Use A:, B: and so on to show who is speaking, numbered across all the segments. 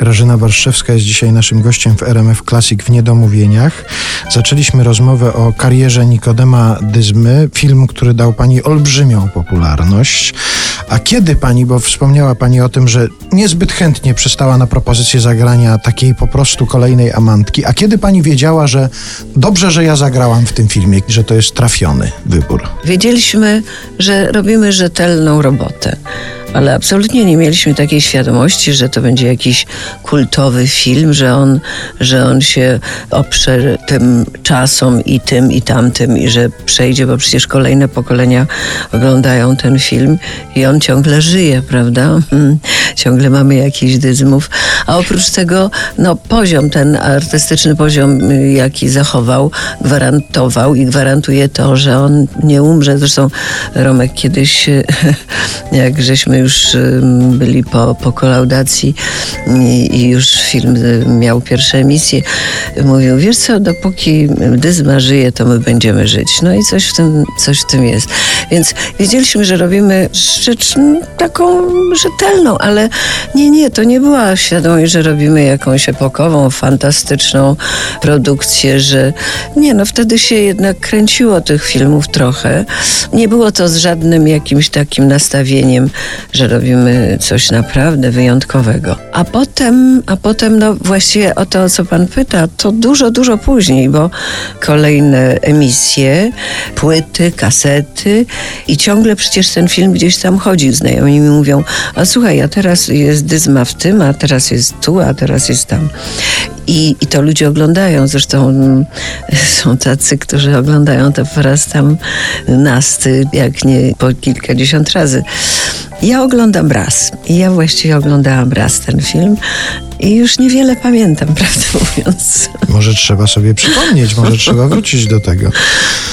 A: Grażyna Warszewska jest dzisiaj naszym gościem w RMF Classic w Niedomówieniach. Zaczęliśmy rozmowę o karierze Nikodema Dyzmy, film, który dał pani olbrzymią popularność. A kiedy pani, bo wspomniała pani o tym, że niezbyt chętnie przystała na propozycję zagrania takiej po prostu kolejnej amantki, a kiedy pani wiedziała, że dobrze, że ja zagrałam w tym filmie, że to jest trafiony wybór?
B: Wiedzieliśmy, że robimy rzetelną robotę ale absolutnie nie mieliśmy takiej świadomości, że to będzie jakiś kultowy film, że on, że on się oprze tym czasom i tym i tamtym i że przejdzie, bo przecież kolejne pokolenia oglądają ten film i on ciągle żyje, prawda? Ciągle mamy jakiś dyzmów. A oprócz tego, no poziom, ten artystyczny poziom, y, jaki zachował, gwarantował i gwarantuje to, że on nie umrze. Zresztą Romek kiedyś, jak żeśmy już byli po, po kolaudacji i, już film miał pierwsze emisje, mówił, wiesz co, dopóki Dyzma żyje, to my będziemy żyć. No i coś w tym, coś w tym jest. Więc wiedzieliśmy, że robimy rzecz taką rzetelną, ale nie, nie, to nie była świadomość, że robimy jakąś epokową, fantastyczną produkcję, że nie, no wtedy się jednak kręciło tych filmów trochę. Nie było to z żadnym jakimś takim nastawieniem, że robimy coś naprawdę wyjątkowego. A potem, a potem, no właściwie o to, o co pan pyta, to dużo, dużo później, bo kolejne emisje, płyty, kasety i ciągle przecież ten film gdzieś tam chodził. Znajomi mi mówią, a słuchaj, a teraz jest dyzma w tym, a teraz jest tu, a teraz jest tam. I, I to ludzie oglądają. Zresztą mm, są tacy, którzy oglądają to po raz tam nasty, jak nie po kilkadziesiąt razy. Ja oglądam raz. I ja właściwie oglądałam raz ten film i już niewiele pamiętam, prawdę mówiąc.
A: Może trzeba sobie przypomnieć, może trzeba wrócić do tego.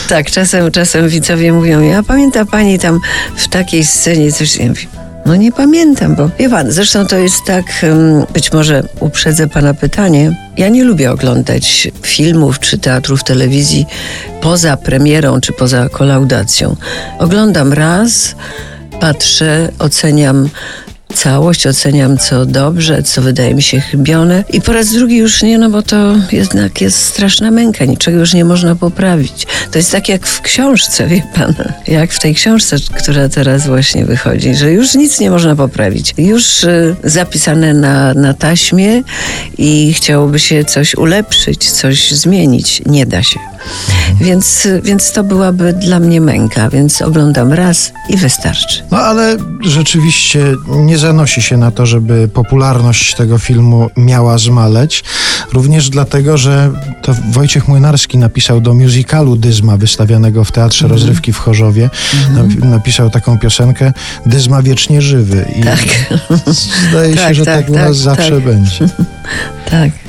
B: Tak, czasem, czasem widzowie mówią, ja pamięta pani tam w takiej scenie coś. Ja mówię, no nie pamiętam, bo wie pan, zresztą to jest tak, być może uprzedzę pana pytanie. Ja nie lubię oglądać filmów czy teatrów telewizji poza premierą czy poza kolaudacją. Oglądam raz, patrzę, oceniam całość, oceniam co dobrze, co wydaje mi się chybione i po raz drugi już nie, no bo to jednak jest straszna męka, niczego już nie można poprawić. To jest tak jak w książce, wie pan, jak w tej książce, która teraz właśnie wychodzi, że już nic nie można poprawić. Już y, zapisane na, na taśmie i chciałoby się coś ulepszyć, coś zmienić. Nie da się. Więc, więc to byłaby dla mnie męka, więc oglądam raz i wystarczy.
A: No ale rzeczywiście nie zanosi się na to, żeby popularność tego filmu miała zmaleć. Również dlatego, że to Wojciech Młynarski napisał do musicalu Dyzma wystawianego w Teatrze mm. Rozrywki w Chorzowie. Mm. Napisał taką piosenkę Dyzma wiecznie żywy.
B: I tak.
A: zdaje się,
B: tak,
A: że tak, tak u nas tak, zawsze
B: tak.
A: będzie.
B: tak.